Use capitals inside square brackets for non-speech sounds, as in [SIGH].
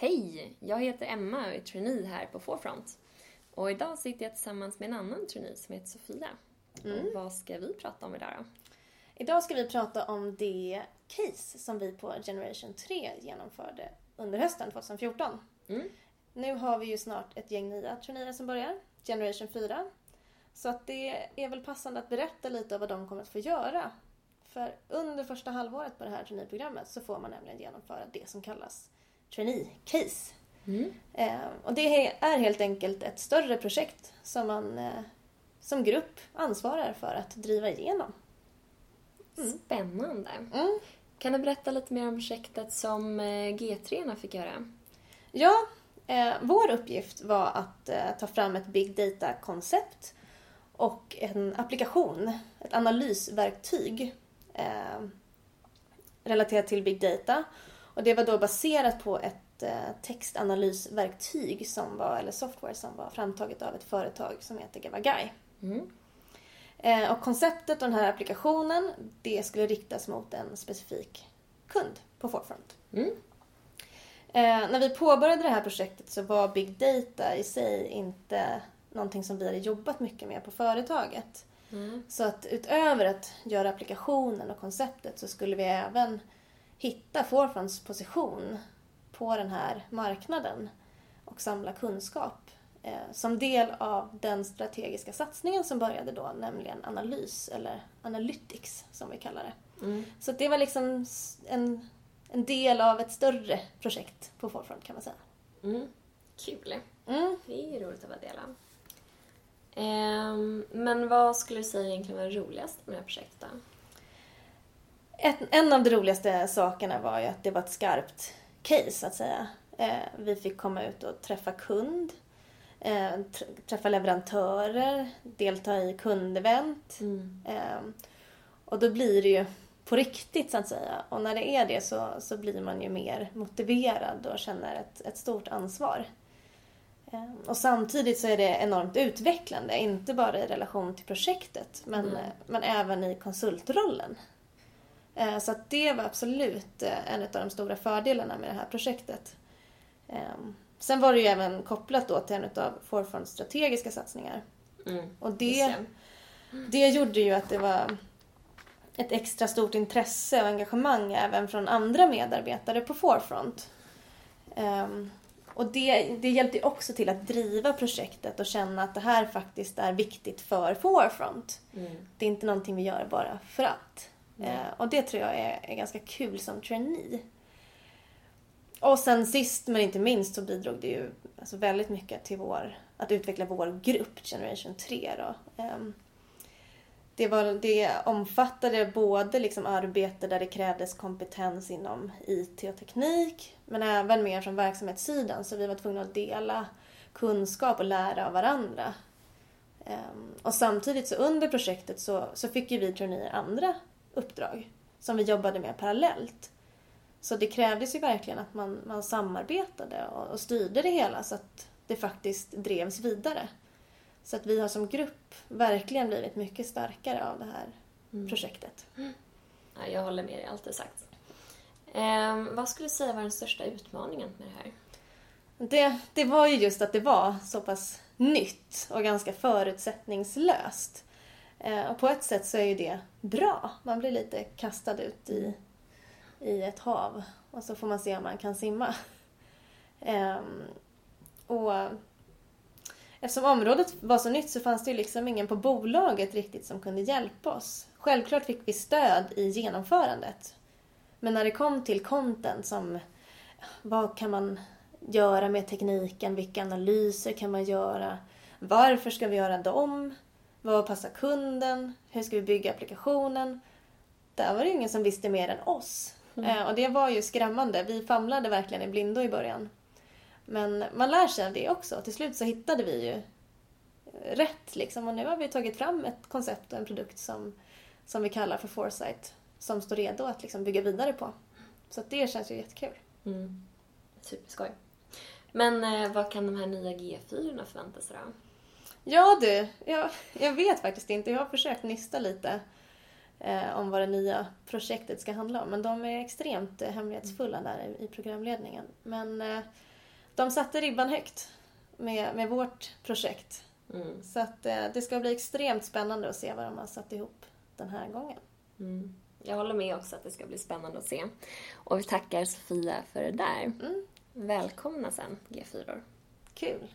Hej! Jag heter Emma och är trainee här på Forefront. Och idag sitter jag tillsammans med en annan trainee som heter Sofia. Mm. Vad ska vi prata om idag då? Idag ska vi prata om det case som vi på Generation 3 genomförde under hösten 2014. Mm. Nu har vi ju snart ett gäng nya traineer som börjar, Generation 4. Så att det är väl passande att berätta lite om vad de kommer att få göra. För under första halvåret på det här traineeprogrammet så får man nämligen genomföra det som kallas trainee-case. Mm. Eh, och det är helt enkelt ett större projekt som man eh, som grupp ansvarar för att driva igenom. Mm. Spännande! Mm. Kan du berätta lite mer om projektet som eh, G3 fick göra? Ja, eh, vår uppgift var att eh, ta fram ett big data-koncept och en applikation, ett analysverktyg eh, relaterat till big data. Och det var då baserat på ett eh, textanalysverktyg som var, eller software som var framtaget av ett företag som heter Gavagai. Mm. Eh, och konceptet av den här applikationen, det skulle riktas mot en specifik kund på Forefront. Mm. Eh, när vi påbörjade det här projektet så var big data i sig inte någonting som vi hade jobbat mycket med på företaget. Mm. Så att utöver att göra applikationen och konceptet så skulle vi även hitta Forefronts position på den här marknaden och samla kunskap eh, som del av den strategiska satsningen som började då, nämligen analys eller analytics som vi kallar det. Mm. Så det var liksom en, en del av ett större projekt på Forefront kan man säga. Mm. Kul! Mm. Det är roligt att vara del av. Ehm, men vad skulle du säga egentligen var roligast med det här projektet då? Ett, en av de roligaste sakerna var ju att det var ett skarpt case, så att säga. Eh, vi fick komma ut och träffa kund, eh, tr- träffa leverantörer, delta i kundevent. Mm. Eh, och då blir det ju på riktigt, så att säga. Och när det är det så, så blir man ju mer motiverad och känner ett, ett stort ansvar. Eh, Och samtidigt så är det enormt utvecklande, inte bara i relation till projektet, men, Mm. eh, men även i konsultrollen. Eh, Så att det var absolut eh, en av de stora fördelarna med det här projektet. Eh, Sen var det ju även kopplat då till en av Forefronts strategiska satsningar. Mm. Och det, det gjorde ju att det var ett extra stort intresse och engagemang även från andra medarbetare på Forefront. Ehm, och det, det hjälpte också till att driva projektet och känna att det här faktiskt är viktigt för Forefront. Mm. Det är inte någonting vi gör bara för att. Mm. Eh, och det tror jag är, är ganska kul som trainee. Och sen sist men inte minst så bidrog det ju alltså väldigt mycket till vår, att utveckla vår grupp Generation 3. Då. Ehm, det, var, det omfattade både liksom arbete där det krävdes kompetens inom IT och teknik men även mer från verksamhetssidan så vi var tvungna att dela kunskap och lära av varandra. Ehm, och samtidigt så under projektet så, så fick ju vi traineer andra uppdrag som vi jobbade med parallellt. Så det krävdes ju verkligen att man, man samarbetade och, och styrde det hela så att det faktiskt drevs vidare. Så att vi har som grupp verkligen blivit mycket starkare av det här Mm. projektet. Ja, jag håller med dig allt du sagt. Ehm, vad skulle du säga var den största utmaningen med det här? Det, det var ju just att det var så pass nytt och ganska förutsättningslöst. Eh, och på ett sätt så är ju det bra. Man blir lite kastad ut i, i ett hav och så får man se om man kan simma. [LAUGHS] Ehm, och eftersom området var så nytt så fanns det ju liksom ingen på bolaget riktigt som kunde hjälpa oss. Självklart fick vi stöd i genomförandet. Men när det kom till content som vad kan man göra med tekniken? Vilka analyser kan man göra? Varför ska vi göra dem? Vad passar kunden? Hur ska vi bygga applikationen? Där var det ingen som visste mer än oss. Eh, och det var ju skrämmande. Vi famlade verkligen i blindo i början. Men man lär sig av det också. Till slut så hittade vi ju rätt liksom. Och nu har vi tagit fram ett koncept och en produkt som, som vi kallar för Foresight. Som står redo att liksom bygga vidare på. Så det känns ju jättekul. Mm. Superskoj. Men eh, vad kan de här nya G4 förvänta sig då? Ja du, jag, jag vet faktiskt inte. Jag har försökt nysta lite. eh, om vad det nya projektet ska handla om. Men de är extremt eh, hemlighetsfulla där i, i programledningen. Men eh, de satte ribban högt med, med vårt projekt. Mm. Så att eh, det ska bli extremt spännande att se vad de har satt ihop den här gången. Mm. Jag håller med också att det ska bli spännande att se. Och vi tackar Sofia för det där. Mm. Välkomna sen, G4. Kul!